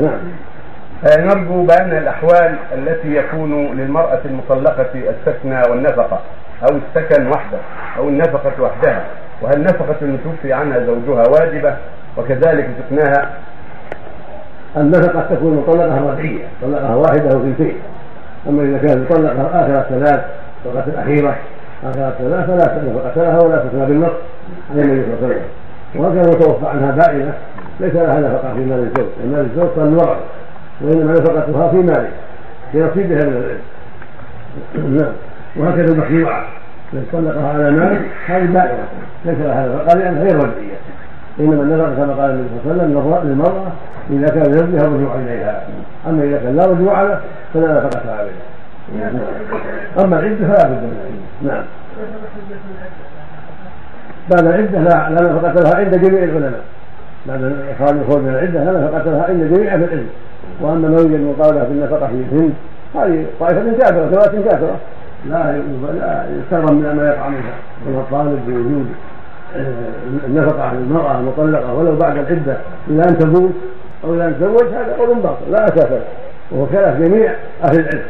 نعم. آه، نرجو بأن الأحوال التي يكون للمرأة المطلقة السكنة والنفقة أو السكن وحده أو النفقة وحدها وهل نفقة المتوفي عنها زوجها واجبة؟ وكذلك سكناها النفقة تكون مطلقة رجعية طلقها واحدة أو اثنتين أما إذا كان مطلقة آخر الثلاث الطلقة الأخيرة آخر الثلاث فلا نفقة لها ولا سكنها بالنص. عن النبي صلى الله عليه وسلم وهل كان متوفى عنها بائنة ليس لها نفقة في مال الزوج مال الزوج صار المرأة وإنما نفقتها في ماله في نصيبها من العلم. نعم. وهكذا المخيوعة من طلقها على مال هذه بائنة ليس لها نفقة لأنها غير رجعية إنما النفقة كما قال النبي صلى الله عليه وسلم للمرأة إذا كان زوجها رجوع إليها. أما إذا كان لا رجوع له فلا نفقة عليه أما العدة فلا بد من نعم. بعد العدة لا لا نفقة لها عند جميع العلماء. بعد إخراج الخروج من العدة لا نفقة لها عند جميع أهل العلم. وأما ما يوجد مقابلة في النفقة في الهند هذه طائفة كافرة ثلاث كافرة. لا لا يستغرب من ما يقع منها. من الطالب بوجود آه، النفقة على المرأة المطلقة ولو بعد العدة إلى أن تموت أو إلى أن تزوج هذا قول باطل لا أساس له وهو جميع أهل العلم.